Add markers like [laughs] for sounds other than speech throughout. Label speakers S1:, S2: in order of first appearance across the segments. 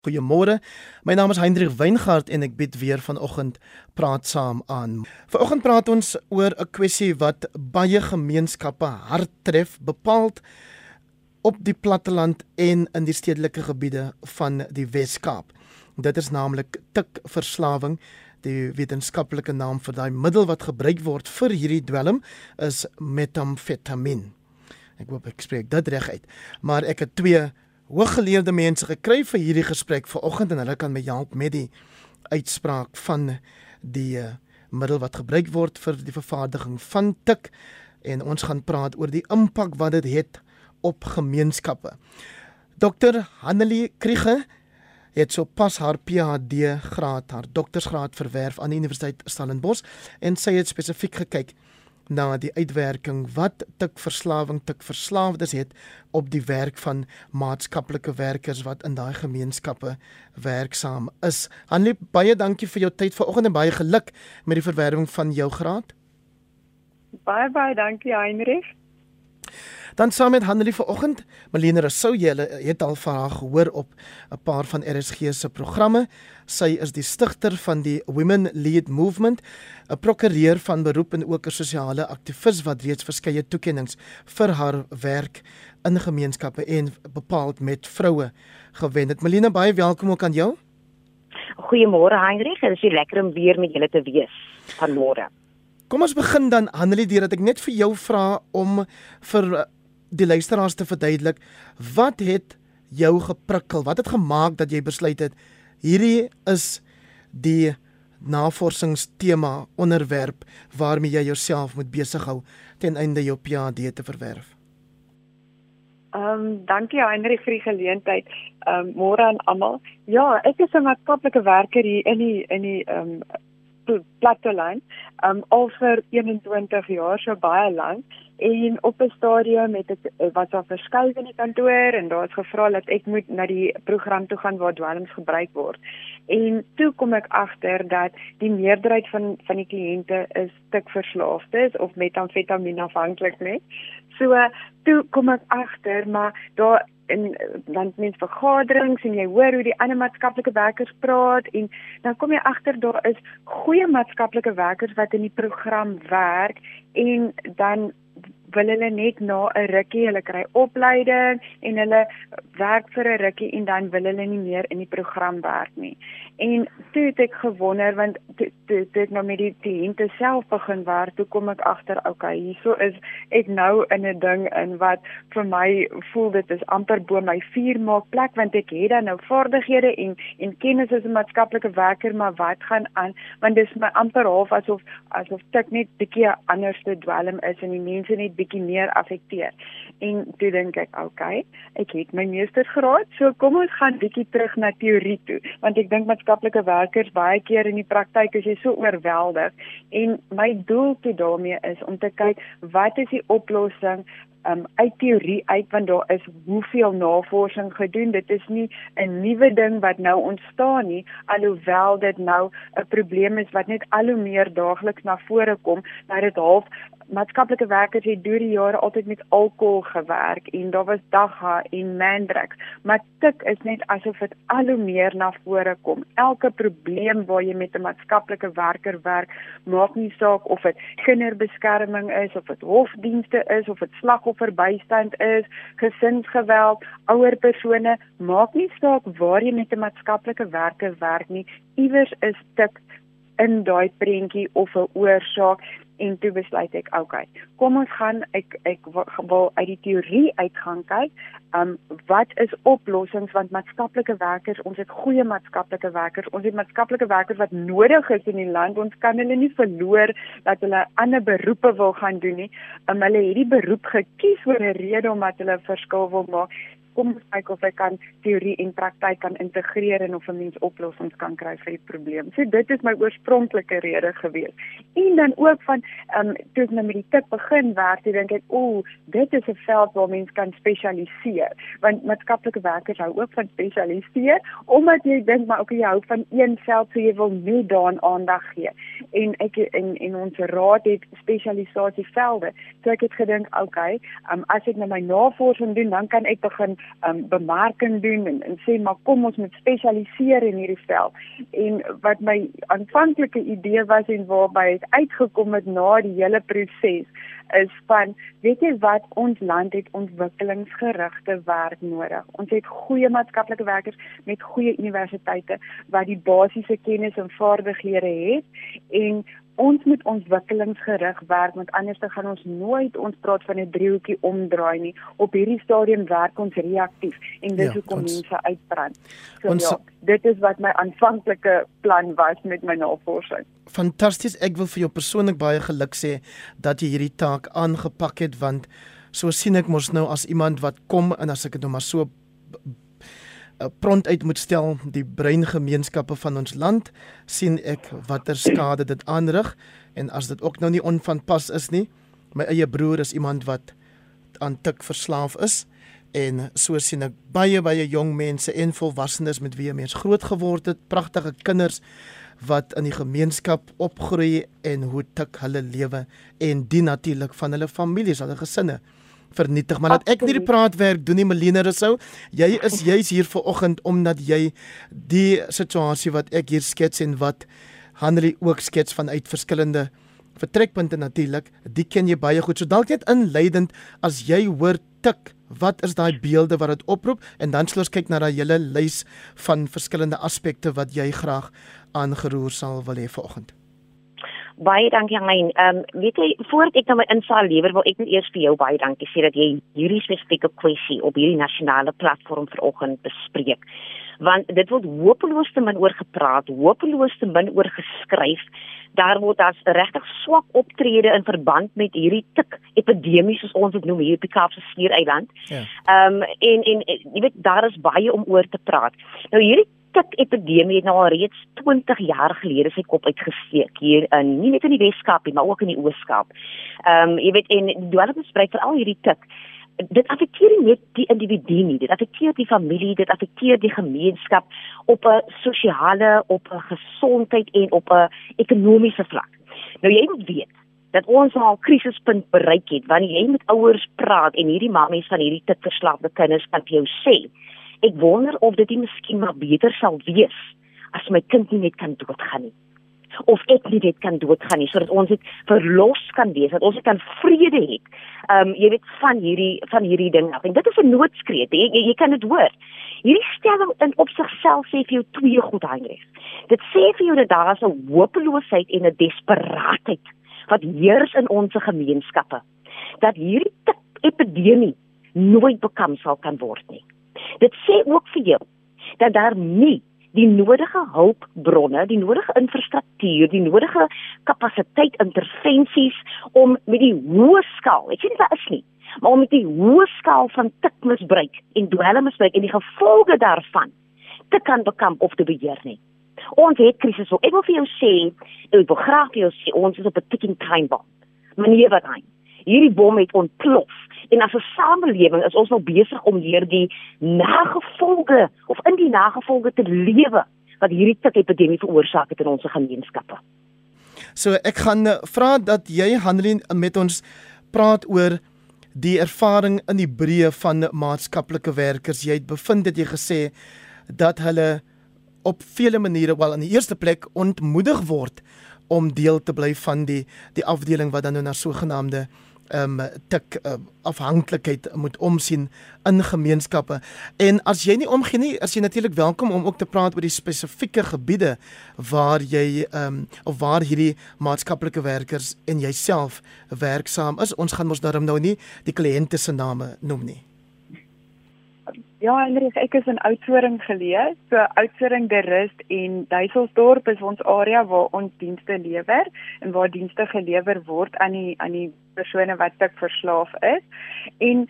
S1: Goeiemôre. My naam is Hendrik Weingart en ek bied weer vanoggend praat saam aan. Vanoggend praat ons oor 'n kwessie wat baie gemeenskappe hard tref, bepaald op die platteland en in die stedelike gebiede van die Wes-Kaap. Dit is naamlik tikverslawing. Die wetenskaplike naam vir daai middel wat gebruik word vir hierdie dwelm is metamfetamin. Ek hoop ek spreek dit reg uit. Maar ek het twee hooggeleerde mense gekry vir hierdie gesprek vanoggend en hulle kan my help met die uitspraak van die uh, middel wat gebruik word vir die vervaardiging van tik en ons gaan praat oor die impak wat dit het op gemeenskappe. Dr. Hanelie Kriege het so pas haar PhD graad, haar doktorsgraad verwerf aan die Universiteit Stellenbosch en sy het spesifiek gekyk na die uitwerking wat tikverslawing tikverslaafdes het op die werk van maatskaplike werkers wat in daai gemeenskappe werksaam is. Hanlie, baie dankie vir jou tyd vanoggend en baie geluk met die verwerwing van jou graad.
S2: Baie baie dankie Heinrich.
S1: Dan saam met Hanlie vanoggend, Melina Rousseau, jy het al van haar gehoor op 'n paar van RSG se programme. Sy is die stigter van die Women Lead Movement, 'n prokureur van beroep en ook 'n sosiale aktivis wat reeds verskeie toekenninge vir haar werk in gemeenskappe en bepaald met vroue gewen het. Melina, baie welkom ook aan jou.
S3: Goeiemôre Heinrich, dit is lekker om weer met julle te wees vanmôre.
S1: Kom ons begin dan Hanelie deurdat ek net vir jou vra om vir die luisteraars te verduidelik wat het jou geprikkel? Wat het gemaak dat jy besluit het hierdie is die navorsingstema onderwerp waarmee jy jouself moet besig hou ten einde jou PhD te verwerf?
S2: Ehm um, dankie Heinrich vir die geleentheid. Ehm um, môre aan almal. Ja, ek is 'n maatskaplike werker hier in die in die ehm um, platteland. Ehm um, al vir 21 jaar, so baie lank en op 'n stadium het ek eh, was daar verskuif in die kantoor en daar is gevra dat ek moet na die program toe gaan waar dwelms gebruik word. En toe kom ek agter dat die meerderheid van van die kliënte is stikverslaafdes of metamfetamien afhanklik net. So toe kom ek agter maar daar in dan mens vergaderings en jy hoor hoe die ander maatskaplike werkers praat en dan kom jy agter daar is goeie maatskaplike werkers wat in die program werk en dan wil hulle net na 'n rukkie hulle kry opleiding en hulle werk vir 'n rukkie en dan wil hulle nie meer in die program werk nie. En toe het ek gewonder want toe toe ek nou met die kliënte self begin werk, toe kom ek agter, okay, hierso is ek nou in 'n ding in wat vir my voel dit is amper bo my vuur maak plek want ek het dan nou vaardighede en en kennis as 'n maatskaplike werker, maar wat gaan aan? Want dis my amper half asof asof ek net bietjie anders te dwelm is en die mense net bietjie meer affekteer. En toe dink ek, okay, ek het my meestersgraad, so kom ons gaan bietjie terug na teorie toe, want ek dink maatskaplike werkers baie keer in die praktyk is jy so oorweldig en my doel toe daarmee is om te kyk wat is die oplossing um uit teorie uit want daar is hoeveel navorsing gedoen. Dit is nie 'n nuwe ding wat nou ontstaan nie alhoewel dit nou 'n probleem is wat net al hoe meer daagliks na vore kom dat dit half maatskaplike werkers het deur die jare altyd met alkohol gewerk en daar was dagga en mandrex maar tik is net asof dit al hoe meer na vore kom. Elke probleem waar jy met 'n maatskaplike werker werk maak nie saak of dit kinderbeskerming is of dit hofdienste is of dit slagofferbystand is gesinsgeweld ouer persone maak nie saak waar jy met 'n maatskaplike werker werk nie iewers is tik in daai prentjie of 'n oorsaak en toe besluit ek okay kom ons gaan ek ek wil uit die teorie uitgaan kyk um wat is oplossings want maatskaplike werkers ons het goeie maatskaplike werkers ons het maatskaplike werkers wat nodig is in die land ons kan hulle nie verloor dat hulle ander beroepe wil gaan doen nie. Um, hulle het die beroep gekies vir 'n rede omdat hulle verskil wil maak kom ons kyk of ek kan teorie en praktyk kan integreer en of 'n mens oplossings kan kry vir die probleem. So dit is my oorspronklike rede gewees. En dan ook van ehm um, toe ek nou met die tip begin werk, ek dink ek, ooh, dit is 'n veld waar mens kan spesialiseer. Want maatskaplike werkers hou ook van spesialiseer omdat jy dink maar okay, jy hou van een veld, so jy wil net daaraan aandag gee. En ek en en ons raad het spesialisasievelde. So ek het gedink, okay, um, as ek nou my navorsing doen, dan kan ek begin um bemarking doen en, en sê maar kom ons moet spesialiseer in hierdie veld. En wat my aanvanklike idee was en waarby het uitgekom het na die hele proses is van weet jy wat ons land het ontwikkelingsgerigte werk nodig. Ons het goeie maatskaplike werkers met goeie universiteite wat die basiese kennis en vaardighede het en ons moet ontwikkelingsgerig werk want anders dan gaan ons nooit ons praat van 'n driehoekie omdraai nie. Op hierdie stadium werk ons reaktief en dis ja, hoekom ons, mense uitbrand. So ons, ja, dit is wat my aanvanklike plan was met my navorsing.
S1: Fantasties. Ek wil vir jou persoonlik baie geluk sê dat jy hierdie taak aangepak het want so sien ek mos nou as iemand wat kom en as ek dit nou maar so pront uit moet stel die breingemeenskappe van ons land sien ek watter skade dit aanrig. En as dit ook nou nie onvanpas is nie my eie broer is iemand wat aan tik verslaaf is. En so sien ek baie baie jong mense en volwassenes met wie mens groot geword het pragtige kinders wat in die gemeenskap opgroei en hoe tik hulle lewe en die natuurlik van hulle families hulle gesinne vernietig. Maar dat ek nie die praatwerk doen nie, Melina Rousseau. Jy is juis hier vir oggend omdat jy die situasie wat ek hier skets en wat Henry ook skets vanuit verskillende vertrekpunte natuurlik, die ken jy baie goed. So dalk net inleidend as jy hoor tik, wat is daai beelde wat dit oproep en dan sal ons kyk na daai hele lys van verskillende aspekte wat jy graag aangeroer sal wil hê vanoggend.
S3: Baie dankie Hein. Ehm um, weet jy voordat ek nou my insaal lewer wil ek net eers vir jou baie dankie sê dat jy hierdie spesifieke kwessie op hierdie nasionale platform vanoggend bespreek. Want dit word hopeloos te min oor gepraat, hopeloos te min oor geskryf. Daar word as regtig swak optrede in verband met hierdie tik epidemie soos ons dit noem hier op die Kaapse Skiereiland. Ja. Ehm um, en en jy weet daar is baie om oor te praat. Nou hierdie tik epidemie het nou al reeds 20 jaar gelede sy kop uitgesteek hier in nie net in die Weskaap nie, maar ook in die Ooskaap. Ehm um, jy weet en die dwelmspreek vir al hierdie tik dit affekteer nie net die individu nie, dit affekteer die familie, dit affekteer die gemeenskap op 'n sosiale, op 'n gesondheid en op 'n ekonomiese vlak. Nou jy moet weet dat ons al krisispunt bereik het wanneer jy met ouers praat en hierdie mammies van hierdie tikverslaafde kinders kan jou sê Ek wonder of dit miskien maar beter sal wees as my kind nie net kan doodgaan nie. Of ek nie net kan doodgaan nie sodat ons dit verlos kan wees, dat ons kan vrede hê. Ehm um, jy weet van hierdie van hierdie ding af. En dit is 'n noodskreet. Jy, jy, jy kan dit hoor. Hierdie stelling in op sigself sê vir jou twee goed Heinrich. Dit sê vir jou dat daar 'n hopeloosheid en 'n desperaatheid wat heers in ons gemeenskappe. Dat hierdie epidemie nooit bekam sal kan word nie. Dit sê ook vir jou dat daar nie die nodige hulpbronne, die nodige infrastruktuur, die nodige kapasiteit intervensies om met die hoë skaal, ek sê nie daar is nie, maar om met die hoë skaal van tikmisbruik en dwelmmisbruik en die gevolge daarvan te kan bekamp of te beheer nie. Ons het krisis. Ek wil vir jou sê, ek wil graag vir jou sê ons is op 'n ticking time bomb. Meneer wat hy. Hierdie bom het ontplof En as 'n samelewing is ons nou besig om deur die nagevolge of in die nagevolge te lewe wat hierdie epidemie veroorsaak het in ons gemeenskappe.
S1: So ek gaan eh, vra dat jy Hanlien met ons praat oor die ervaring in die breë van maatskaplike werkers. Jy het bevind dat jy gesê dat hulle op vele maniere wel in die eerste plek ontmoedig word om deel te bly van die die afdeling wat dan nou na sogenaamde ehm um, tik uh, afhanklikheid moet omsien in gemeenskappe. En as jy nie omgee nie, as jy natuurlik welkom om ook te praat oor die spesifieke gebiede waar jy ehm um, of waar hierdie maatskaplike werkers en jouself werksaam is. Ons gaan mos daarom nou nie die kliënte se name noem nie.
S2: Ja, Hendrik, ek is in Oudtshoorn geleë. So Oudtshoorn de Rust en Duiselsdorp is ons area waar ons dienste lewer en waar dienste gelewer word aan die aan die persone wat tik verslaaf is. En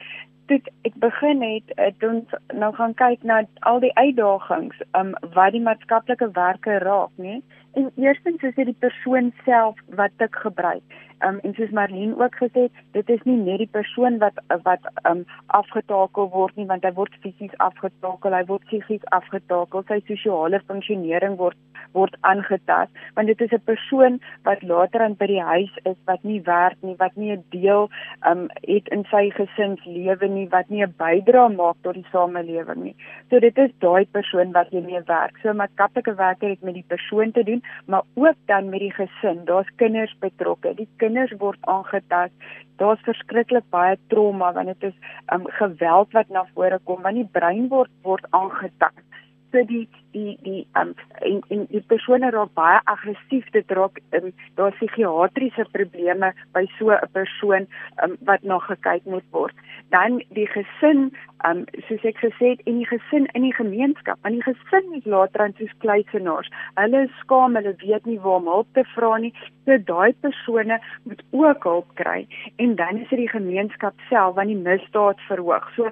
S2: toe ek begin het, het ons nou gaan kyk na al die uitdagings um wat die maatskaplike werker raak, nê? En eerstens is dit die persoon self wat tik gebruik. um, en soos Marlene ook gesê het, dit is nie net die persoon wat wat um, afgetakel word nie, want hy word fisies afgetakel, hy word psigies afgetakel, sy sosiale funksionering word word aangetast, want dit is 'n persoon wat later aan by die huis is wat nie werk nie, wat nie 'n deel um, het in sy gesinslewe nie, wat nie 'n bydrae maak tot die samelewing nie. So dit is daai persoon wat jy mee werk. So maatskaplike werker het met die persoon te doen, maar ook dan met die gesin. Daar's kinders betrokke. Die kinders word aangetast. Daar's verskriklik baie trauma want dit is um, geweld wat na vore kom want die brein word word aangetast. So die die die um, en en die persone raak baie aggressief dit raak um, daar psigiatriese probleme by so 'n persoon um, wat na gekyk moet word. Dan die gesin um, soos ek gesê het en die gesin in die gemeenskap. Want die gesin is later aan soos kluisenaars. Hulle is skaam hulle weet nie waar om hulp te vra nie. So daai persone moet ook hulp kry. En dan is dit die gemeenskap self wat die misdaad verhoog. So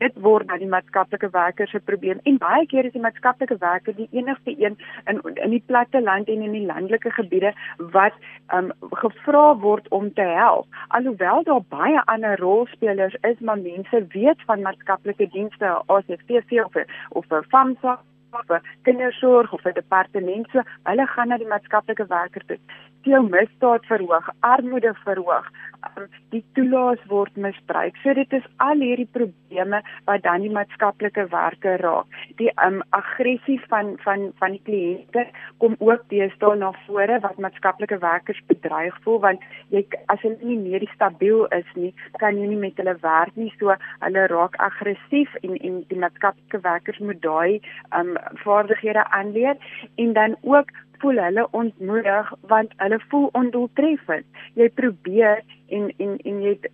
S2: dit word na die maatskaplike werkers se probleem. En baie keer is die maatskaplike werker die enigste een in in die platte land en in die landelike gebiede wat um gevra word om te help. Alhoewel daar baie ander rolspelers is, maar mense weet van maatskaplike dienste as FTV of of FAMSA of kindersorg of 'n departement so hulle gaan na die maatskaplike werker toe. Jou misdaad verhoog, armoede verhoog, die toelaas word misbruik. So dit is al hierdie probleme wat dan die maatskaplike werker raak. Die um aggressie van van van die kliënte kom ook deesdae na vore wat maatskaplike werkers bedreig voel want jy as hulle nie meer stabiel is nie, kan jy nie met hulle werk nie. So hulle raak aggressief en en die maatskaplike werkers moet daai um vaardighede aanleer en dan ook voel hulle ontmoedig want hulle voel ondoeltreffend. Jy probeer en en en jy het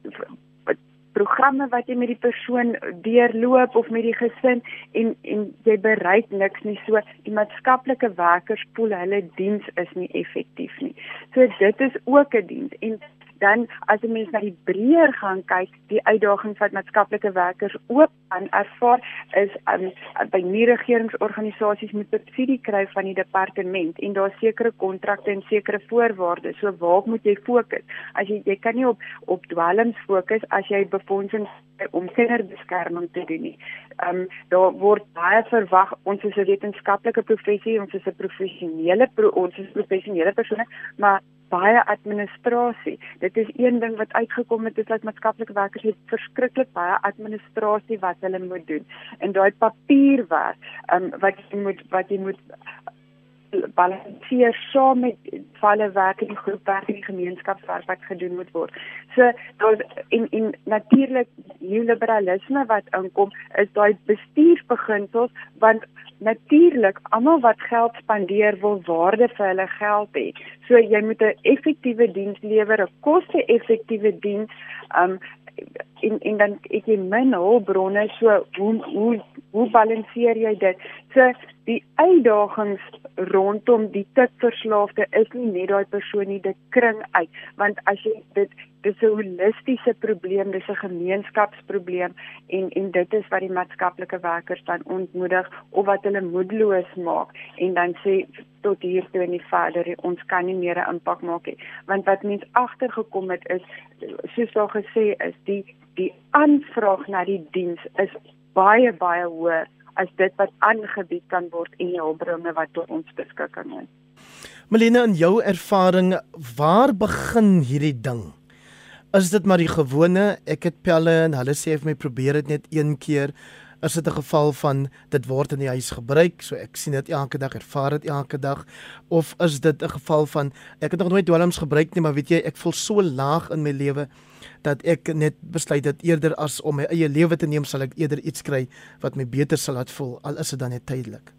S2: programme wat jy met die persoon deurloop of met die gesin en en jy bereik niks nie so die maatskaplike werkers voel hulle diens is nie effektief nie. So dit is ook 'n diens en dan as 'n mens na die breër gaan kyk, die uitdagings wat maatskaplike werkers ook aan ervaar is um, by nie regeringsorganisasies moet subsidie kry van die departement en daar sekere kontrakte en sekere voorwaardes. So waar moet jy fokus? As jy jy kan nie op op dwelms fokus as jy befondsing om kinderbeskerming te doen nie. Ehm um, daar word baie verwag ons is 'n wetenskaplike professie, ons is 'n professionele pro, ons is professionele persone, maar baie administrasie. Dit is een ding wat uitgekom het is dat maatskaplike werkers het verskriklik baie administrasie wat hulle moet doen. En daai papierwerk, ehm um, wat jy moet wat jy moet balanseer saam met valle werk in die groepwerk en die gemeenskapswerk wat gedoen moet word. So daar in in natuurlik neoliberalisme wat inkom is daai bestuursbeginsels want natuurlik almal wat geld spandeer wil waarde vir hulle geld hê. So jy moet 'n effektiewe diens lewer, 'n koste-effektiewe diens. Um en en dan ek jy min hulpbronne so hoe hoe hoe balanseer jy dit? So die uitdagings rondom die tikverslaafde is nie net daai persoon nie, dit kring uit. Want as jy dit dis 'n holistiese probleem, dis 'n gemeenskapsprobleem en en dit is wat die maatskaplike werkers dan ontmoedig of wat hulle moedeloos maak en dan sê tot hier toe en nie verder ons kan nie meer 'n impak maak nie. Want wat mens agtergekom het is soos daar gesê is, die die aanvraag na die diens is baie baie hoër as dit wat aangebied kan word en die hulpbronne wat tot ons beskikking is.
S1: Melina, in jou ervaring, waar begin hierdie ding? Is dit maar die gewone, ek het pelle en hulle sê vir my probeer dit net een keer. Is dit 'n geval van dit word in die huis gebruik, so ek sien dit elke dag, ervaar dit elke dag of is dit 'n geval van ek het nog nooit dwelms gebruik nie, maar weet jy, ek voel so laag in my lewe dat ek net besluit dat eerder as om my eie lewe te neem sal ek eerder iets kry wat my beter sal laat voel al is dit dan net tydelik.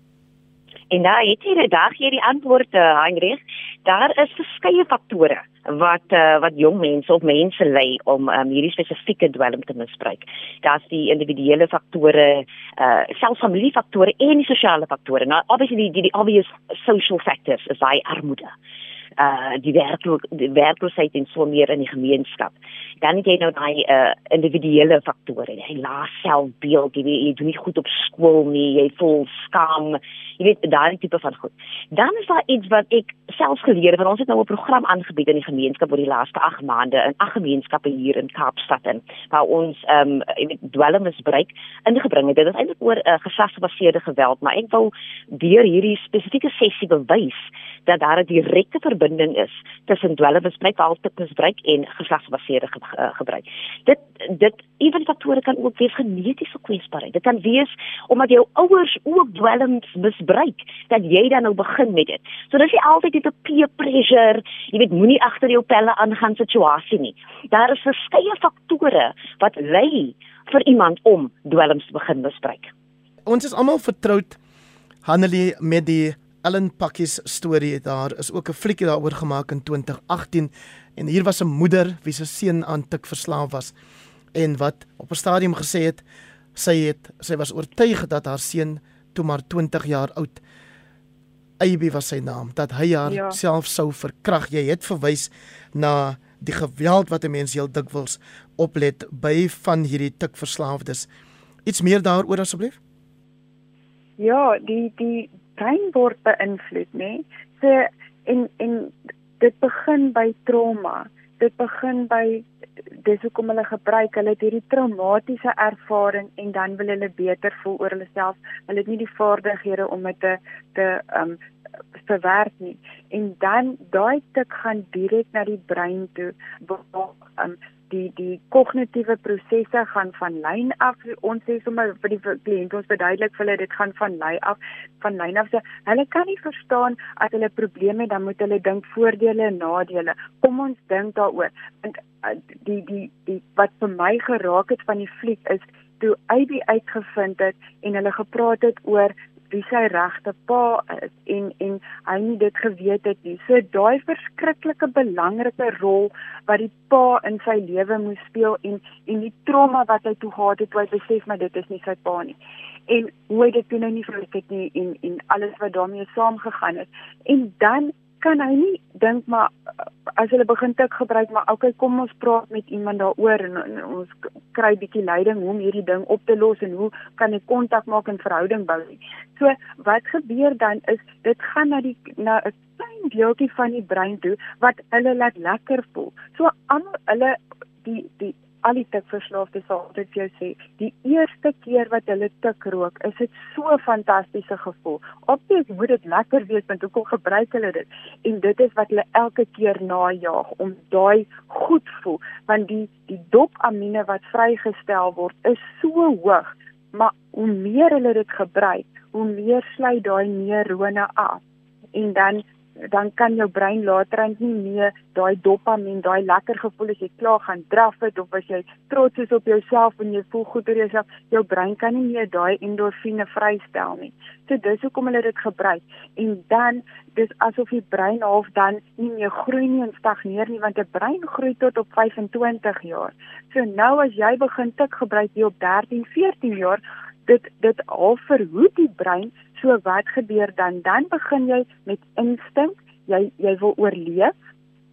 S3: En daar het jy die dag hier die antwoord uh, Heinrich. Daar is verskeie faktore wat uh, wat jong mense of mense lei om um, hierdie spesifieke dwelm te misbruik. Daar's die individuele faktore, uh selfs familiefaktore en die sosiale faktore. Nou obviously die die, obvious social factors is daai armoede uh die werkloos die werkloosheid en so meer in die gemeenskap. Dan het jy nou daai uh individuele faktore, jy laat selfbeeld, jy, jy doen nie goed op skool nie, jy voel skaam, jy weet daai tipe van goed. Dan is daar iets wat ek selfs geleer want ons het nou 'n program aangebied in die gemeenskap oor die laaste 8 maande in ag gemeenskappe hier in Kaapstad in waar ons ehm um, dwelmmisbruik ingebring het. Dit is eintlik oor uh, geslagsgebaseerde geweld, maar ek wil deur hierdie spesifieke sessie bewys dat daar 'n direkte verbinding is tussen dwelmmisbruik, altemisbruik en geslagsgebaseerde ge ge gebruik. Dit dit ewen faktore kan ook wees genetiese kwesbaarheid. Dit kan wees omdat jou ouers ook dwelms misbruik dat jy dan nou begin met dit. So dis nie altyd net 'n peer pressure, jy weet moenie agter jou pelle aangaan situasie nie. Daar is verskeie faktore wat lei vir iemand om dwelms te begin misbruik.
S1: Ons is almal vertroud Hanelie met die Ellen Pakkies storie. Daar is ook 'n fliekie daaroor gemaak in 2018 en hier was 'n moeder wie se seun aan tik verslaaf was en wat op 'n stadium gesê het sy het sy was oortuig dat haar seun toe maar 20 jaar oud Aby was sy naam dat hy haar ja. self sou verkrag. Jy het verwys na die geweld wat 'n mens heel dikwels oplet by van hierdie tikverslaafdes. Iets meer daaroor asseblief?
S2: Ja, die die brein word beïnvloed, nê? Nee? So en en dit begin by trauma. Dit begin by dis hoekom hulle gebruik. Hulle het hierdie traumatiese ervaring en dan wil hulle beter voel oor hulle self. Hulle het nie die vaardighede om dit te te um verwerk nie. En dan daai tik gaan direk na die brein toe waar um die die kognitiewe prosesse gaan van lyn af ons sê sommer vir die kliënt ons verduidelik vir hulle dit gaan van lyn af van lyn af so hulle kan nie verstaan as hulle probleme dan moet hulle dink voordele en nadele kom ons dink daaroor want die die die wat vir my geraak het van die fliek is toe AB uitgevind het en hulle gepraat het oor wie sy regte pa is en en hy nie dit geweet het nie. So daai verskriklike belangrike rol wat die pa in sy lewe moes speel en en die trauma wat hy toe gehad het, toe hy besef maar dit is nie sy pa nie. En hoe hy dit toe nou nie verwag het nie en en alles wat daarmee saamgegaan het. En dan kan hy nie dink maar as hulle begin tik gebruik maar okay kom ons praat met iemand daaroor en, en ons kry bietjie leiding hoe om hierdie ding op te los en hoe kan ek kontak maak en verhouding bou. So wat gebeur dan is dit gaan na die na 'n klein deeltjie van die brein toe wat hulle laat lekker voel. So almal hulle die die al die tikverslaafdes sal altyd vir jou sê, die eerste keer wat hulle tik rook, is dit so 'n fantastiese gevoel. Obvious moet dit lekker wees want hoekom gebruik hulle dit? En dit is wat hulle elke keer najaag om daai goed voel, want die die dopamine wat vrygestel word is so hoog, maar hoe meer hulle dit gebruik, hoe meer sluit daai neurone af. En dan dan kan jou brein later aan nie meer daai dopamien, daai lekker gevoel as jy klaar gaan draf het of as jy trots is op jouself en jy voel goed oor jouself, jou brein kan nie meer daai endorfine vrystel nie. So dis hoekom hulle dit gebruik. En dan dis asof die brein half dan nie meer groei nie en stagneer nie want 'n brein groei tot op 25 jaar. So nou as jy begin tik gebruik jy op 13, 14 jaar dit dit al verhoed die brein so wat gebeur dan dan begin jy met instink jy jy wil oorleef.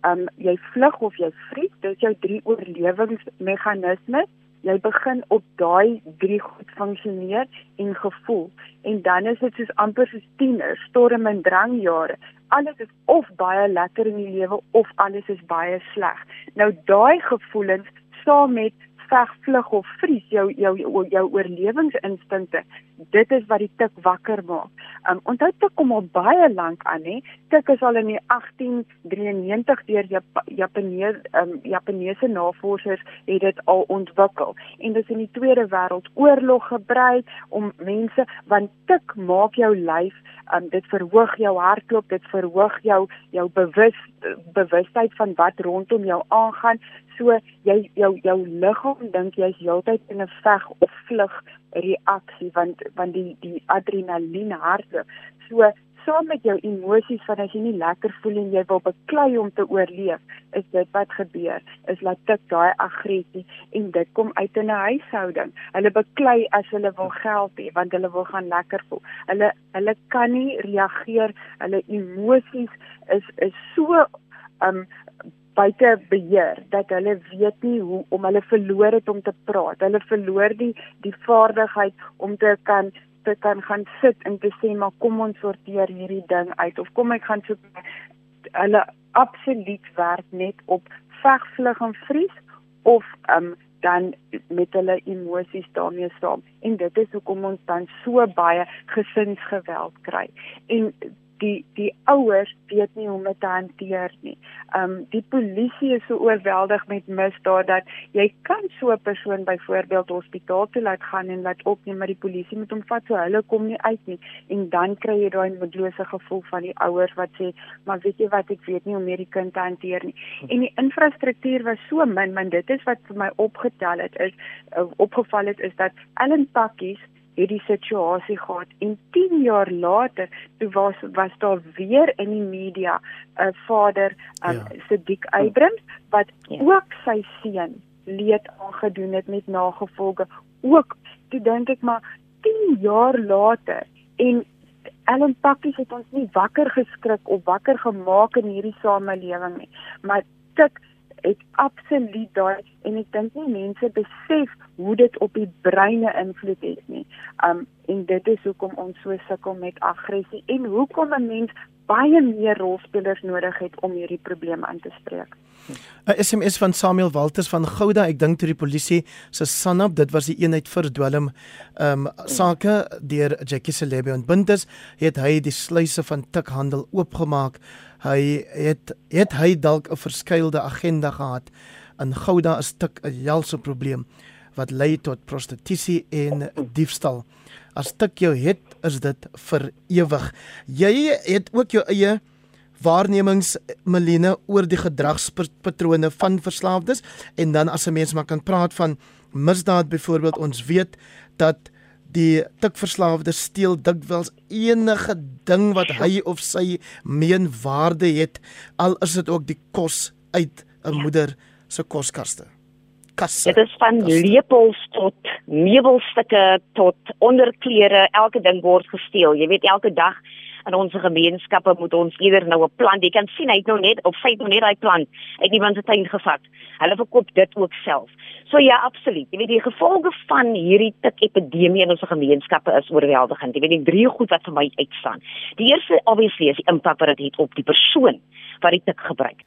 S2: Um jy vlug of jy vries dit is jou drie oorlewingsmeganismes. Jy begin op daai drie goed funksioneer en gevoel. En dan is dit soos amper soos tieners storm en drangjare. Alles is of baie lekker in die lewe of alles is baie sleg. Nou daai gevoelens saam met veg, vlug of vries, jou jou jou oorlewingsinstinkte. Dit is wat die tik wakker maak. Um onthou tik kom al baie lank aan hè. Tik is al in die 1893 deur Jap Japaneese um Japaneese navorsers het dit al ontwikkel. En dit is in die Tweede Wêreldoorlog gebruik om mense want tik maak jou lyf um dit verhoog jou hartklop, dit verhoog jou jou bewus bewustheid van wat rondom jou aangaan so jy jou jou liggaam dink jy's heeltyd in 'n veg of vlug reaksie want want die die adrenalien hardloop. So saam met jou emosies van as jy nie lekker voel en jy wil beklei om te oorleef is dit wat gebeur is laat tik daai aggressie en dit kom uit in 'n huishouding. Hulle beklei as hulle wil geld hê want hulle wil gaan lekker voel. Hulle hulle kan nie reageer hulle emosies is is so um buite beheer dat hulle weet nie hoe om hulle verloor het om te praat. Hulle verloor die die vaardigheid om te kan te kan gaan sit en te sê maar kom ons sorteer hierdie ding uit of kom ek gaan soek hulle absoluut werk net op vegvlug en vries of um dan met hulle emosies daarmee saam en dit is hoekom ons dan so baie gesinsgeweld kry en die die ouers weet nie hoe om dit te hanteer nie. Um die polisie is so oorweldig met misdaad dat jy kan so 'n persoon byvoorbeeld hospitaal toe laat gaan en laat opneem maar die polisie moet hom vat so hulle kom nie uit nie en dan kry jy daai moedelose gevoel van die ouers wat sê maar weet jy wat ek weet nie hoe om hierdie kind te hanteer nie. En die infrastruktuur was so min, maar dit is wat vir my opgetel het is uh, opgeval het is dat Ellen Pakkies het die situasie gehad en 10 jaar later toe was was daar weer in die media 'n vader um, ja. Sadiq Abrams wat ja. ook sy seun leed aangedoen het met nagevolge ook toe dink ek maar 10 jaar later en Ellen Pakkies het ons nie wakker geskrik of wakker gemaak in hierdie samelewing nie maar tik het absoluut daai en ek dink nie mense besef hoe dit op die breine invloed het nie. Um en dit is hoekom ons so sukkel met aggressie en hoekom 'n mens baie meer rolspelers nodig het om hierdie probleem aan te spreek.
S1: 'n SMS van Samuel Walters van Gouda, ek dink toe die polisie se Sanap, dit was die eenheid vir dwelm ehm um, sake deur Jackie Celebi ontbind is, het hy die sluise van tikhandel oopgemaak hy het het hy dalk 'n verskeidelde agenda gehad in Gouda is tik 'n helse probleem wat lei tot prostitusie en diefstal. As tik jou het, is dit vir ewig. Jy het ook jou eie waarnemings Melina oor die gedragspatrone van verslaafdes en dan as 'n mens maar kan praat van misdaad byvoorbeeld ons weet dat die tikverslaafde steel dikwels enige ding wat hy of sy meen waarde het al is dit ook die kos uit 'n moeder se koskaste.
S3: Kasse. Dit is van kaste. lepels tot meubelstukke tot onderklere, elke ding word gesteel. Jy weet elke dag in ons gemeenskappe moet ons eerder nou 'n plant. Jy kan sien hy het nou net op feit nou net daai plant uit iemand se tuin gevat. Hulle verkoop dit ook self. So ja, absoluut. Jy weet die gevolge van hierdie tik epidemie in ons gemeenskappe is oorweldigend. Jy weet die drie goed wat vir my uitstaan. Die eerste obviously is die impak wat dit het op die persoon wat die tik gebruik.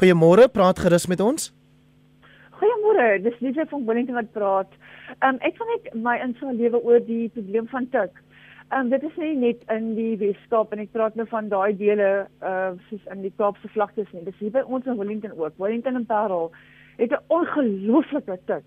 S1: Goeiemôre, praat gerus met ons.
S4: Goeiemôre, dis Liefie van Wellington wat praat. Um, ek wil net my insig lewe oor die probleem van tik. Ehm um, dit is nie net in die Weskaap en ek praat nou van daai dele uh soos in die Kaapse vlaktes nie. Dis hier by ons in Wellington ook. Wellington en Parel het 'n ongelooflike tik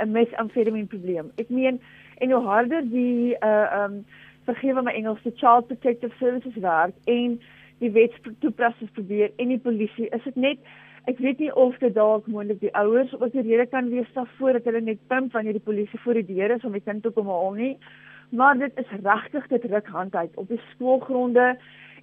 S4: 'n mesamfetamine probleem. Ek meen en hoe harder die uh um vergewe my Engels die Child Protective Services werk en die wetstoepassers probeer en die polisie is dit net ek weet nie of dit dalk moontlik die ouers of die rede kan wees daarvoor dat hulle net pimp wanneer die polisie voor die deur is om die kind te kom haal nie maar dit is regtig dit ruk hand uit op die skoolgronde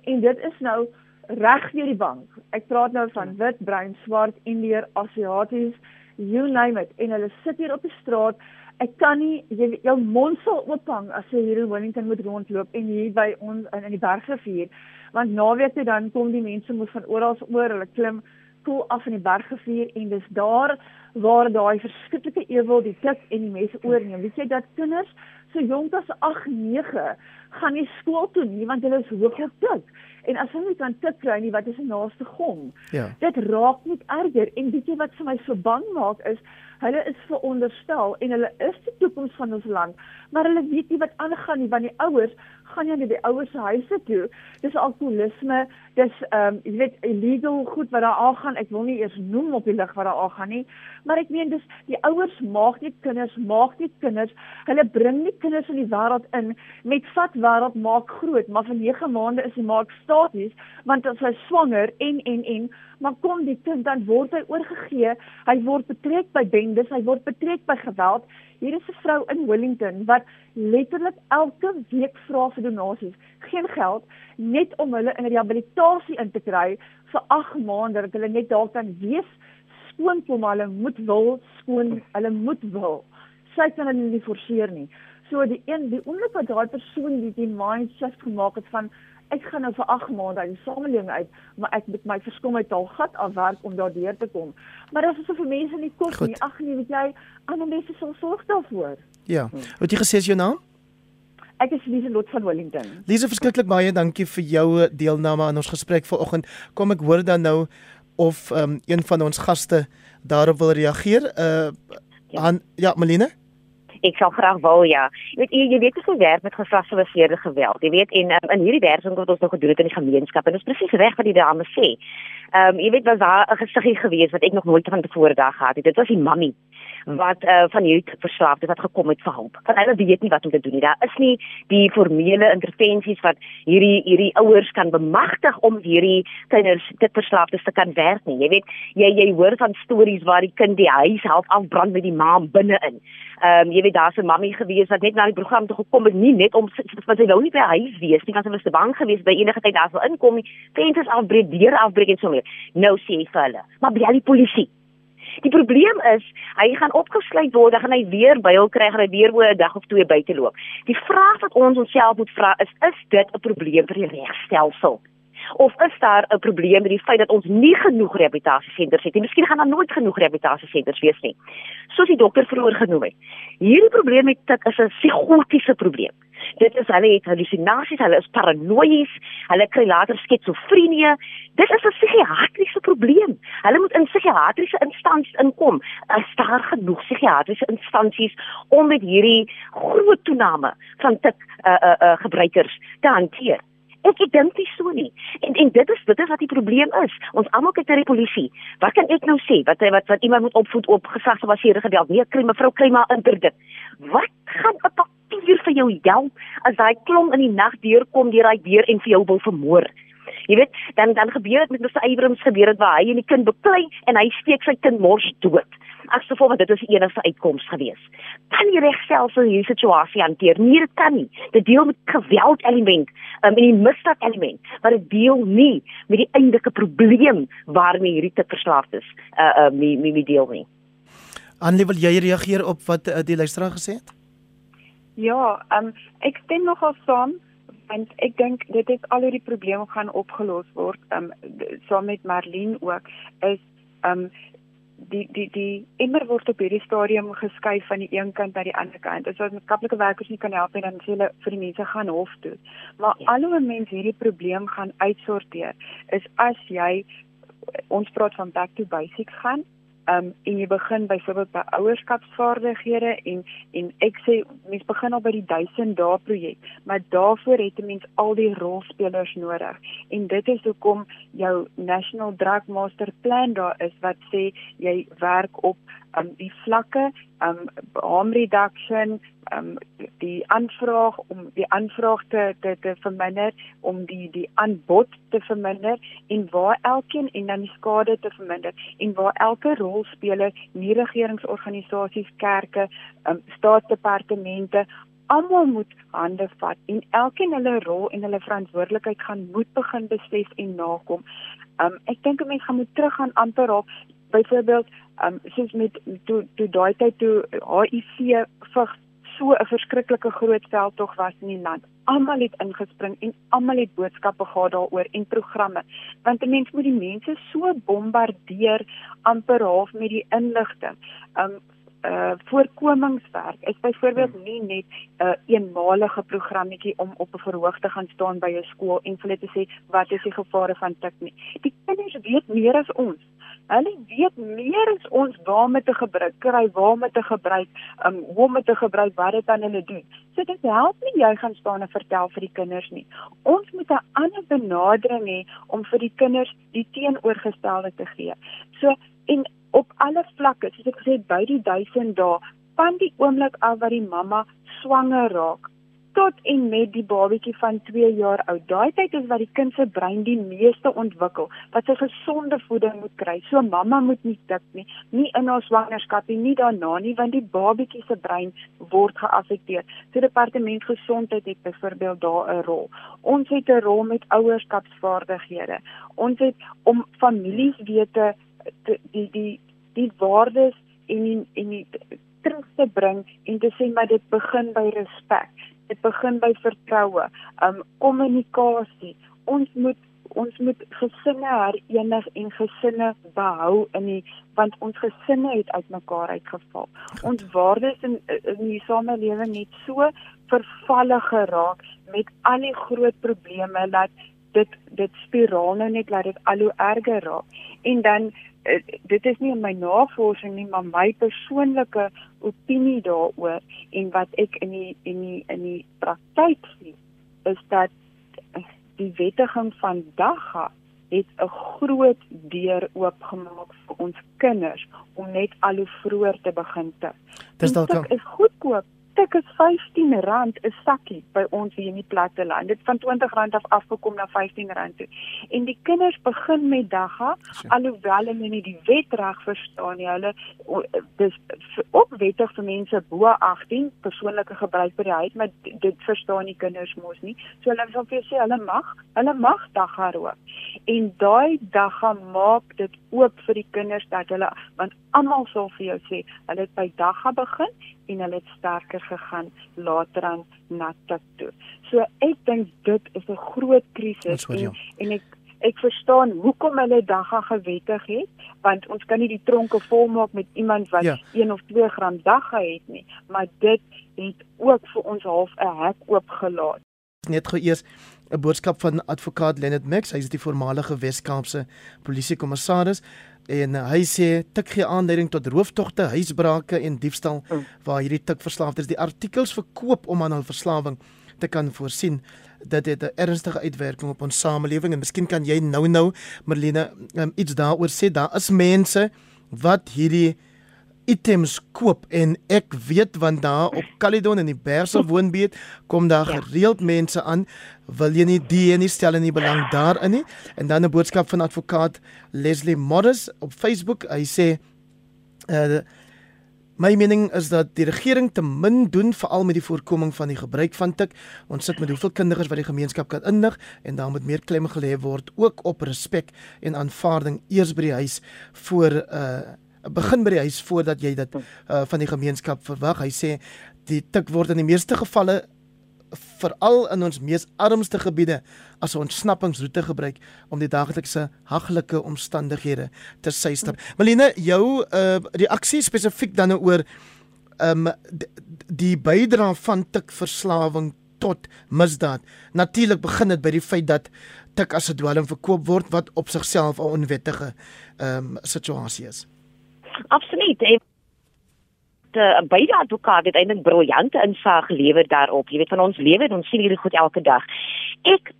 S4: en dit is nou reg deur die bank. Ek praat nou van wit, bruin, swart, indier, asiaties, you name it en hulle sit hier op die straat. Ek kan nie jy jou mond sal oophang as jy hier in Wellington moet rondloop en hier by ons in, in die bergrivier want naweek toe dan kom die mense moet van oral oor hulle klim koel af in die bergrivier en dis daar waar daai verskriklike ewel die klik en die mense oorneem. Weet jy dat kinders so jonk as 8, 9 gaan nie skool toe nie want hulle is hoog op tik. En as hulle nie kan tik kry nie, wat is die naaste gom? Ja. Dit raak net erger en weet jy wat vir my so bang maak is hulle is veronderstel en hulle is die toekoms van ons land, maar hulle weet nie wat aangaan nie want die ouers gaan jy na die ouers se huise toe. Dis alkoholisme, dis ehm um, jy weet illegal goed wat daar aangaan. Ek wil nie eers noem op die lig wat daar aangaan nie, maar ek meen dis die ouers maak nie kinders, maak nie kinders. Hulle bring nie kinders in die wêreld in met vat wêreld maak groot, maar vir 9 maande is die maak staties want as hy swanger en en en maar kom die kind dan word hy oorgegee. Hy word betrek by bendes, hy word betrek by geweld. Hier is 'n vrou in Wellington wat letterlik elke week vra vir donasies, geen geld, net om hulle in rehabilitasie in te kry vir 8 maande dat hulle net daar kan wees. Skoon kom hulle moet wil skoon hulle moet wil. Sy kan hulle nie forceer nie. So die een die oomblik wat daai persoon die, die mind shift gemaak het van ek gaan nou vir 8 maande uit die samelewing uit, maar ek moet my verskom uit al gat afwerk om daardeur te kom. Maar as dit vir mense nie kos nie, ag nee, weet jy, ander mense sal sorg daarvoor.
S1: Ja. Wat jy gesê is jou naam?
S4: Ek is Lise Lot van Wellington.
S1: Lise, verskriklik baie dankie vir jou deelname aan ons gesprek vanoggend. Kom ek hoor dan nou of um, een van ons gaste daarop wil reageer. Uh ja, aan, ja Melina?
S3: Ek sal graag wou ja. Jy weet jy, jy weet hoe werk met geslagsgebaseerde geweld. Jy weet en um, in hierdie werking wat ons nou gedoen het in die gemeenskap en is presies reg wat die dame sê. Ehm um, jy weet was daar 'n gesiggie gewees wat ek nog nooit van tevore daar gehad het. Dit was die mammy wat uh, van hierdie verslaafdes wat gekom het vir hulp. Want hulle weet nie wat om te doen nie. Daar is nie die formele intervensies wat hierdie hierdie ouers kan bemagtig om hierdie kinders dit verslaafdes te kan werk nie. Jy weet, jy jy hoor van stories waar die kind die huis help afbrand met die ma binne-in. Ehm um, jy weet daar's 'n mammie gewees wat net na die program toe gekom het, nie net om want sy wou nie by huis wees nie, want sy was te bang geweest by enige tyd daar sou inkom, vensters afbreek, deure afbreek en so meer. Nou sê hy vir hulle, maar bel die polisie. Die probleem is, hy gaan opgesluit word, dan gaan hy weer byl kry, gaan hy weer oor 'n dag of twee buite loop. Die vraag wat ons onsself moet vra is, is dit 'n probleem vir die regstelsel? Of is daar 'n probleem met die feit dat ons nie genoeg rehabilitasiesenters het nie? Miskien gaan daar nooit genoeg rehabilitasiesenters wees nie. Soos die dokter vroeër genoem het. Hierdie probleem het dit is 'n psigotiese probleem. Dit is hulle het hallusinasies, hulle is paranoïes, hulle kry later skizofrenie. Dit is 'n psigiatriese probleem. Hulle moet in psigiatriese instansies inkom. Is daar genoeg psigiatriese instansies om met hierdie groot toename van tik uh uh, uh gebruikers te hanteer? Ek dink nie so nie. En en dit is dit is wat die probleem is. Ons almal kyk na die polisie. Wat kan ek nou sê? Wat wat wat iemand moet opvoed op gesagsgebaseerde geweld? Nee, kry mevrou kry maar interdik. Wat gaan 'n papier vir jou help as daai klom in die nag deurkom deur daai deur en vir jou wil vermoor? Jy weet, dan dan gebeur dit met Mr. Abrams gebeur dit waar hy en die kind beklei en hy steek sy kind mors dood as gevolg want dit is die enigste uitkoms gewees. Kan die regstelsel hierdie situasie hanteer? Nee, dit kan nie. Dit deel met geweld element, um, en die misdaad element, maar dit deel nie met die eintlike probleem waarmee hierdie te verslaafd is. Uh uh mee mee mee deel nie.
S1: Annelie, wil jy reageer op wat uh, die luisteraar gesê het?
S2: Ja, um, ek stem nogal saam want ek dink dit is al hierdie probleme gaan opgelos word um saam met Marlene ook is um die die die immer word op hierdie stadium geskuif van die een kant na die ander kant. Is wat maatskaplike werkers nie kan help en dan sê hulle vir die mense gaan hof toe. Maar ja. al hoe mense hierdie probleem gaan uitsorteer is as jy ons praat van back to basics gaan um en jy begin byvoorbeeld by ouerskapsvaardighede en en ek sê mens begin al by die 1000 dae projek maar daarvoor het 'n mens al die rolspelers nodig. En dit is hoekom jou national drug master plan daar is wat sê jy werk op um die vlakke um harm reduction um die aanvraag om die aanvraag te te te verminder om die die aanbod te verminder en waar elkeen en dan die skade te verminder en waar elke rolspeler nie regeringsorganisasies kerke um staatsdepartemente almal moet hande vat en elkeen hulle rol en hulle verantwoordelikheid gaan moet begin besef en nakom. Um ek dink 'n mens gaan moet teruggaan amper op byvoorbeeld um soos met toe toe daai tyd toe HIV vigs so 'n verskriklike groot veldtog was in die land. Almal het ingespring en almal het boodskappe gehad daaroor en programme. Want 'n mens moet die mense so bombardeer amper half met die inligting. Um uh voorkomingswerk is byvoorbeeld nie net 'n uh, eenmalige programmetjie om op 'n verhoog te gaan staan by 'n skool en vir hulle te sê wat is die gevare van tik nie. Die kinders weet meer as ons. Hulle weet meer as ons waarmee te gebruik, kry waarmee te gebruik, um hoe om te gebruik, wat dit aan hulle doen. So dit help nie jy gaan staan en vertel vir die kinders nie. Ons moet 'n ander benadering hê om vir die kinders die teenoorgestelde te gee. So en op alle vlakke, soos ek gesê het, by die 1000 dae, van die oomblik af wat die mamma swanger raak, tot en met die babatjie van 2 jaar oud. Daai tyd is wat die kind se brein die meeste ontwikkel, wat sy gesonde voeding moet kry. So mamma moet nie dik nie, nie in haar swangerskap nie, nie daarna nie, want die babatjie se brein word geaffekteer. So departement gesondheid het byvoorbeeld daar 'n rol. Ons het 'n rol met ouerskapsvaardighede. Ons het om families weet te die die die waardes en die, en die terug te bring en te sê maar dit begin by respek dit begin by vertroue, um kommunikasie. Ons moet ons moet gesinne herenig en gesinne behou in die want ons gesinne het uitmekaar uitgeval. Ons waardes in in die samelewing het so vervalle geraak met al die groot probleme dat dit dit spiraal nou net laat dit al hoe erger raak. En dan dit is nie in my navorsing nie, maar my persoonlike opinie daaroor en wat ek in die in die in die praktyk sien is dat die wettiging van dagga het 'n groot deur oopgemaak vir ons kinders om net al hoe vroeër te begin te.
S1: Dis dalk
S2: is goedkoop tik is R15 'n sakkie by ons hier in die platte land. Dit van R20 af afgekom na R15 toe. En die kinders begin met dagga alhoewel hulle nie die wet reg verstaan nie. Hulle dis ook wettig vir mense bo 18 persoonlike gebruik by die huis, maar dit verstaan die kinders mos nie. So hulle sal vir sê hulle mag, hulle mag dagga rook. En daai dagga maak dit oop vir die kinders dat hulle want almal sal vir jou sê hulle het by dagga begin en hulle het sterker gegaan later aan na tik toe. So ek dink dit is 'n groot krisis en, en ek ek verstaan hoekom hulle dagga gewettig het want ons kan nie die tronke volmaak met iemand wat ja. 1 of 2 gram dagga het nie, maar dit het ook vir ons half 'n hek oopgelaat.
S1: Net gou eers 'n boodskap van advokaat Leonard Max, hy is die voormalige Wes-Kaapse polisiekommissaris en uh, hy sê tik gee aanleiding tot rooftogte, huisbrake en diefstal mm. waar hierdie tik verslaafdes die artikels verkoop om aan hul verslawing te kan voorsien. Dit het 'n ernstige uitwerking op ons samelewing en miskien kan jy nou-nou Marlene um, iets daaroor sê. Daar is mense wat hierdie items koop en ek weet want daar op [laughs] Caledon in die Berse woonbuurt kom daar ja. gereeld mense aan. Wil jy nie die nie stel nie belang daarin nie? En dan 'n boodskap van advokaat Leslie Morris op Facebook. Hy sê uh, my mening is dat die regering te min doen veral met die voorkoming van die gebruik van tik. Ons sit met hoeveel kinders wat die gemeenskap kan indig en daar moet meer klem gelê word ook op respek en aanvaarding eers by die huis voor uh begin by die huis voordat jy dit uh, van die gemeenskap verwag. Hy sê die tik word in die meeste gevalle veral in ons mees armste gebiede as 'n ontsnappingsroete gebruik om die daaglikse haglike omstandighede te suister. Melina, jou uh, reaksie spesifiek dan oor um die, bydrae van tikverslawing tot misdaad. Natuurlik begin dit by die feit dat tik as 'n dwelm verkoop word wat op sigself 'n onwettige um situasie is.
S3: Absoluut. En die beide advokaat het eintlik briljante insig gelewer daarop. Jy weet van ons lewe en ons sien hierdie goed elke dag. Ek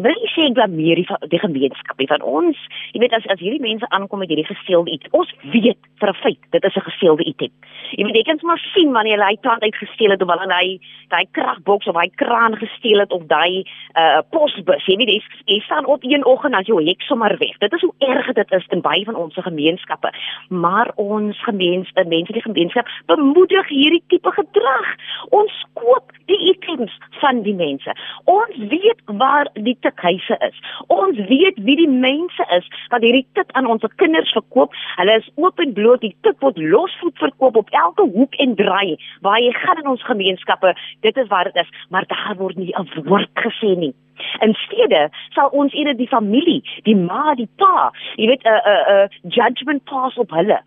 S3: wil nie sê blameer die, die gemeenskap nie van ons. Jy weet as as hierdie mense aankom met hierdie gesteelde iets, ons weet vir 'n feit dit is 'n gesteelde item. Jy weet jy kan sommer sien wanneer hy plant uitgesteel het of wanneer hy daai kragboks of hy kraan gesteel het of daai uh posbus. Jy weet jy, jy staan op een oggend as jy hek sommer weg. Dit is hoe erg dit is in baie van ons gemeenskappe. Maar ons gemeenskappe, mense die gemeenskap bemoedig hierdie tipe gedrag. Ons koop die items van die mense. Ons weet waar die tikhuise is. Ons weet wie die mense is wat hierdie tik aan ons kinders verkoop. Hulle is oop en bloot, die tik word losvoet verkoop op elke hoek en draai waar jy gaan in ons gemeenskappe. Dit is waar dit is, maar daar word nie 'n woord gesê nie. En stede sal ons eerder die familie, die ma, die pa, jy weet 'n uh, 'n uh, 'n uh, judgment pass op hulle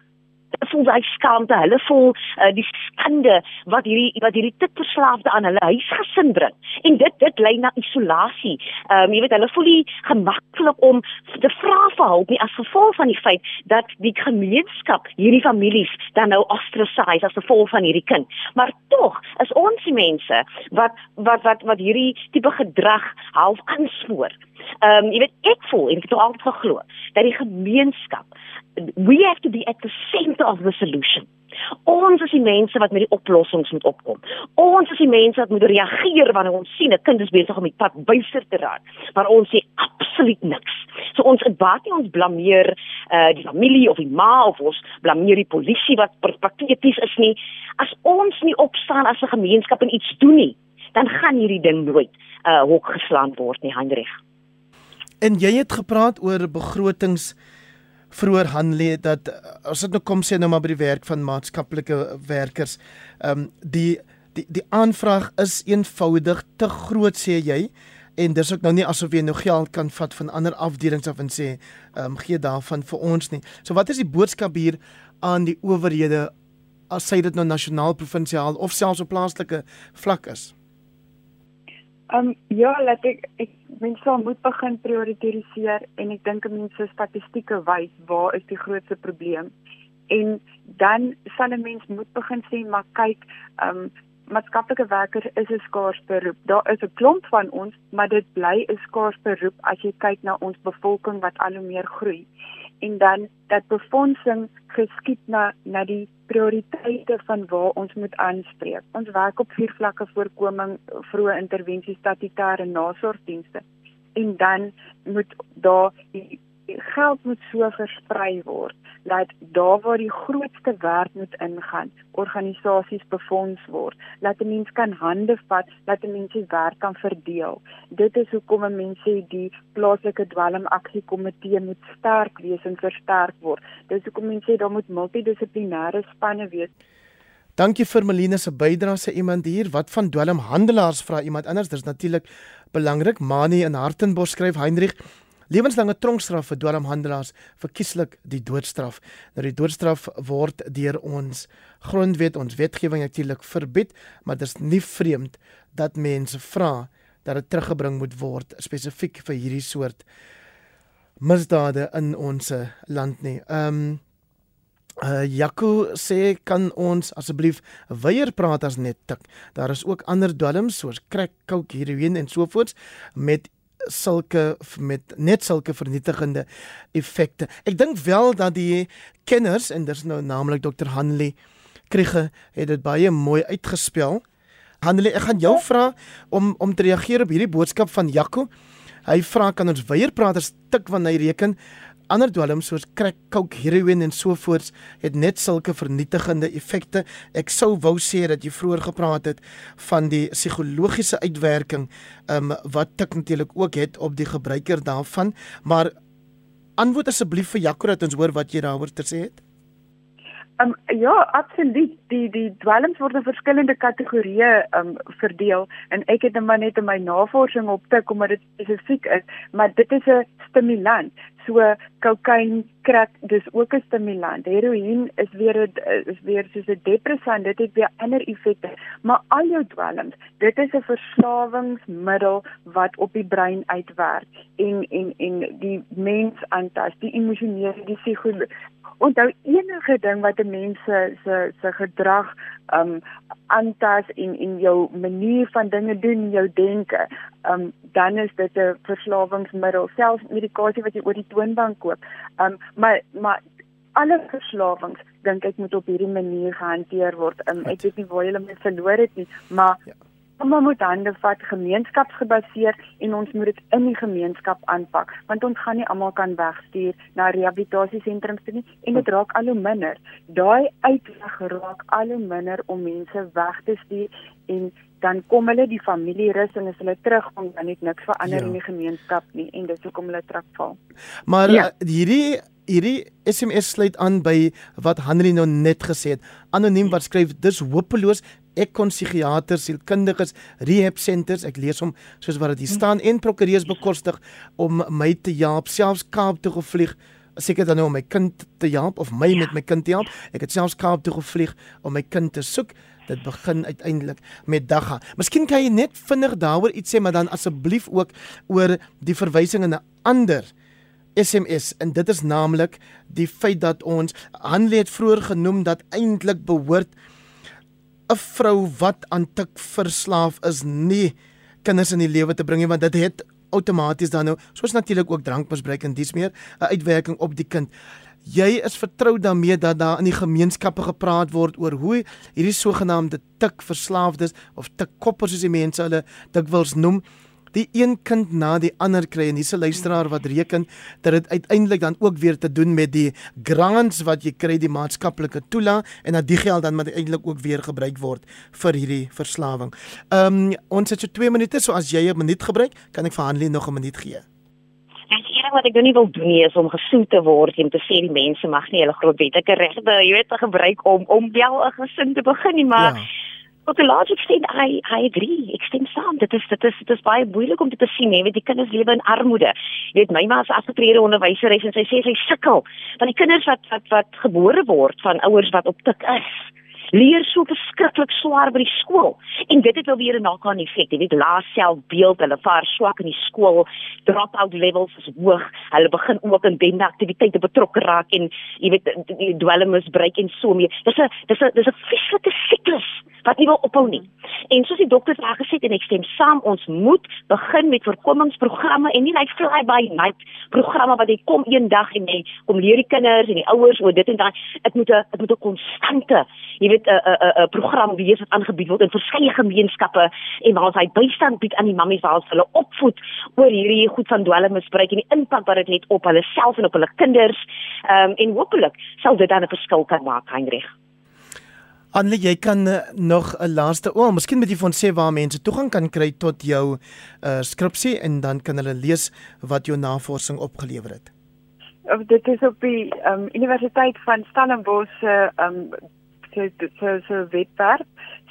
S3: voel daai skaamte, hulle voel uh, die skande wat hierdie wat hierdie tikverslaafde aan hulle huisgesin bring. En dit dit lei na isolasie. Ehm um, jy weet hulle voel nie gemaklik om te vra vir hulp nie as gevolg van die feit dat die gemeenskap hierdie families dan nou ostracize as gevolg van hierdie kind. Maar tog is ons mense wat wat wat wat hierdie tipe gedrag half aanspoor. Ehm um, jy weet ek voel en ek het altyd geglo dat die gemeenskap we have to be at the center of the solution. Ons is die mense wat met die oplossings moet opkom. Ons is die mense wat moet reageer wanneer ons sien 'n kind is besig om die pad buister te raak, maar ons sê absoluut niks. So ons baat nie ons blameer uh die familie of die ma of ons blameer die polisie wat pateties is nie. As ons nie opstaan as 'n gemeenskap en iets doen nie, dan gaan hierdie ding nooit uh hok geslaan word nie, Hendrik.
S1: En jy het gepraat oor begrotings vroeër handel dat as dit nou kom sê nou maar by die werk van maatskaplike werkers, ehm um, die die die aanvraag is eenvoudig te groot sê jy en dis ook nou nie asof jy nou geld kan vat van ander afdelings af en sê ehm um, gee daarvan vir ons nie. So wat is die boodskap hier aan die owerhede as sy dit nou nasionaal, provinsiaal of selfs op plaaslike vlak is?
S2: Ehm um, ja, laat ek ek mense moet begin prioritiseer en ek dink mense statistieke wys waar is die grootste probleem en dan sal 'n mens moet begin sê maar kyk ehm um, maatskaplike werkers is 'n skaars beroep. Daar is 'n klomp van ons, maar dit bly 'n skaars beroep as jy kyk na ons bevolking wat al hoe meer groei. En dan dat befondsing geskied na na die prioriteite van waar ons moet aanspreek. Ons werk op vier vlakke voorkoming, vroeë intervensie, statutêre nasorgdienste. En dan moet daar die geld moet so versprei word dat daar waar die grootste werk moet ingaan, organisasies befonds word, dat 'n mens kan hande vat, dat 'n mens die werk kan verdeel. Dit is hoekom mense die plaaslike dwelmaksiekomitee moet sterk wees en versterk word. Dis hoekom mense daar moet multidissiplinêre spanne wees.
S1: Dankie vir Melina se bydrae se iemand hier. Wat van dwelmhandelaars vra iemand anders? Dis natuurlik belangrik. Mani in Hartenbos skryf Heinrich lewenslange tronkstraf vir dwelmhandelaars verkieslik die doodstraf. Nou die doodstraf word deur ons grondwet, ons wetgewing natuurlik verbied, maar dit is nie vreemd dat mense vra dat dit teruggebring moet word spesifiek vir hierdie soort misdade in ons land nie. Ehm um, Uh Jaco sê kan ons asseblief weier praat as net tik. Daar is ook ander dwelms soos crack, coke, heroïne en so voorts met sulke met net sulke vernietigende effekte. Ek dink wel dat die kenners en dis nou naamlik Dr. Hanley Kriege het dit baie mooi uitgespel. Hanley, ek gaan jou vra om om te reageer op hierdie boodskap van Jaco. Hy vra kan ons weier praat as tik wanneer hy reken ander dwelms soos crack, coke, heroïne en so voorts het net sulke vernietigende effekte. Ek sou wou sê dat jy vroeër gepraat het van die psigologiese uitwerking um, wat tik natuurlik ook het op die gebruiker daarvan, maar antwoord asseblief vir Jaco dat ons hoor wat jy daaroor te sê het.
S2: Um, ja, absoluut. Die die dwelms word in verskillende kategorieë um verdeel en ek het net net in my navorsing op tik omdat dit spesifiek is, maar dit is 'n stimulant. So kokain, crack, dis ook 'n stimulant. Heroïne is weer 'n is weer soos 'n depressant, dit het weer ander effekte. Maar al jou dwelms, dit is 'n verslawingsmiddel wat op die brein uitwerk en en en die mens aantas, die emosionele, die psigologiese onthou enige ding wat 'n mens se se se gedrag um aantas en en jou manier van dinge doen, jou denke, um dan is dit 'n verslawingsmiddel, selfs medikasie wat jy oor die toonbank koop. Um maar maar alle verslawings dink ek moet op hierdie manier gehanteer word. Um, ek weet nie waar hulle my verloor het nie, maar ja Ons moet hande vat gemeenskapsgebaseer en ons moet dit in die gemeenskap aanpak want ons gaan nie almal kan wegstuur na rehabilitasiesentrums toe nie en dit raak al hoe minder. Daai uitweg raak al hoe minder om mense weg te stuur en dan kom hulle die familie rus en as hulle terugkom dan het niks verander ja. in die gemeenskap nie en dis hoekom hulle terugval.
S1: Maar ja. uh, hierdie hierdie SMS sluit aan by wat Henry nou net gesê het. Anoniem wat skryf dis hopeloos. Ek kon psigiaters, sielkundiges, rehab centers, ek lees hom soos wat dit hier staan en prokureurs bekostig om my te help selfs Kaap toe gevlieg seker dan nou om my kind te help of my ja. met my kind te help. Ek het selfs Kaap toe gevlieg om my kind te soek. Dit begin uiteindelik met Dagga. Miskien kan jy net vinnig daaroor iets sê, maar dan asseblief ook oor die verwysing in 'n ander SMS en dit is naamlik die feit dat ons Hanlie het vroeër genoem dat eintlik behoort 'n vrou wat aan tik verslaaf is nie kinders in die lewe te bring nie want dit het outomaties dan nou soos natuurlik ook drankmisbruik en dis meer 'n uitwerking op die kind. Jy is vertrou daarmee dat daar in die gemeenskappe gepraat word oor hoe hierdie sogenaamde tik verslaafdes of tik koppers soos die mense hulle dikwels noem die een kind na die ander kry en hierse luisteraar wat reken dat dit uiteindelik dan ook weer te doen met die grants wat jy kry die maatskaplike toela en dat die geld dan maar eintlik ook weer gebruik word vir hierdie verslawing. Ehm um, ons het so 2 minute so as jy 'n minuut gebruik, kan ek vir Hanlie nog 'n minuut gee.
S3: Wat ek doen nie wil doen nie is om gesoek te word en te sê die mense mag nie hulle grondwetlike regte, jy weet, gebruik om om wel 'n gesin te begin nie, maar ja Tot die laaste ekstent hy hy agree. Ek stem saam. Dit is dit is dit is baie moeilik om dit te sien, hè, want die kinders lewe in armoede. Jy weet my ma is afgetrede onderwyseres en sy sê sy sukkel van die kinders wat wat wat gebore word van ouers wat op tik is leer so verskriklik swaar by die skool. En dit het wel weer 'n nakaan effek. Jy weet laas selfbeeld hulle vaar swak in die skool drop out levels is hoog hulle begin ook in bende aktiwiteite betrokke raak en jy weet die dwelmmisbruik en so meer. Dis 'n dis 'n dis 'n vieslike siklus wat nie wil ophou nie. En soos die dokters reg gesê het en ek stem saam ons moet begin met voorkomingsprogramme en nie net like fly by night programme wat jy kom een dag en jy kom leer die kinders en die ouers oor dit en daai. Dit moet 'n dit moet 'n konstante jy weet 'n 'n 'n program wees wat aangebied word in verskeie gemeenskappe en waar ons hy bystand bied aan die mammies waar ons hulle opvoed oor hierdie goed van dwelmmisbruik en die impak wat dit het op hulle self en op hulle kinders. Ehm um, en hopelik sal dit dan 'n verskil kan maak, Heinrich.
S1: Annelie, jy kan uh, nog 'n laaste oom, oh, miskien moet jy vir ons sê waar mense toegang kan kry tot jou uh, skripsie en dan kan hulle lees wat jou navorsing opgelewer het.
S2: Of dit is op die um, Universiteit van Stellenbosch se um, so so so webwerf.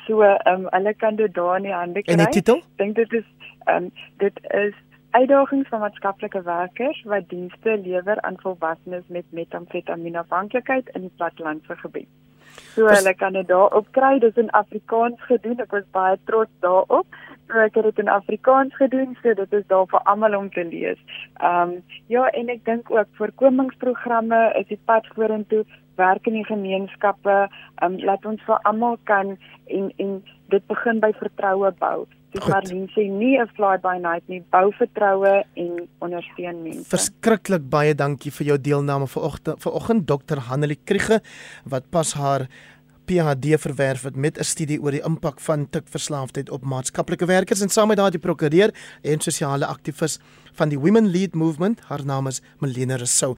S2: So ehm um, hulle kan dit daar in die hande kry.
S1: En die titel?
S2: Dink dit is ehm um, dit is uitdagings van maatskaplike werkers wat dienste lewer aan volwassenes met metamfetamienafhanklikheid in die plattelandse gebied. So Pas, hulle kan dit daar op kry. Dit is in Afrikaans gedoen. Ek was baie trots daarop. So ek het dit in Afrikaans gedoen. So dit is daar vir almal om te lees. Ehm um, ja, en ek dink ook voorkomingsprogramme is die pad vorentoe werk in die gemeenskappe, um, laat ons vir almal kan en en dit begin by vertroue bou. Dis maar mense nie 'n fly by night nie, bou vertroue en ondersteun mense.
S1: Verskriklik baie dankie vir jou deelname vanoggend. Vanoggend Dr. Hanelie Kriege wat pas haar PhD verwerf het met 'n studie oor die impak van tikverslaafdheid op maatskaplike werkers en saam met daardie prokureur en sosiale aktivis van die Women Lead Movement, haar naam is Melina Rousseau.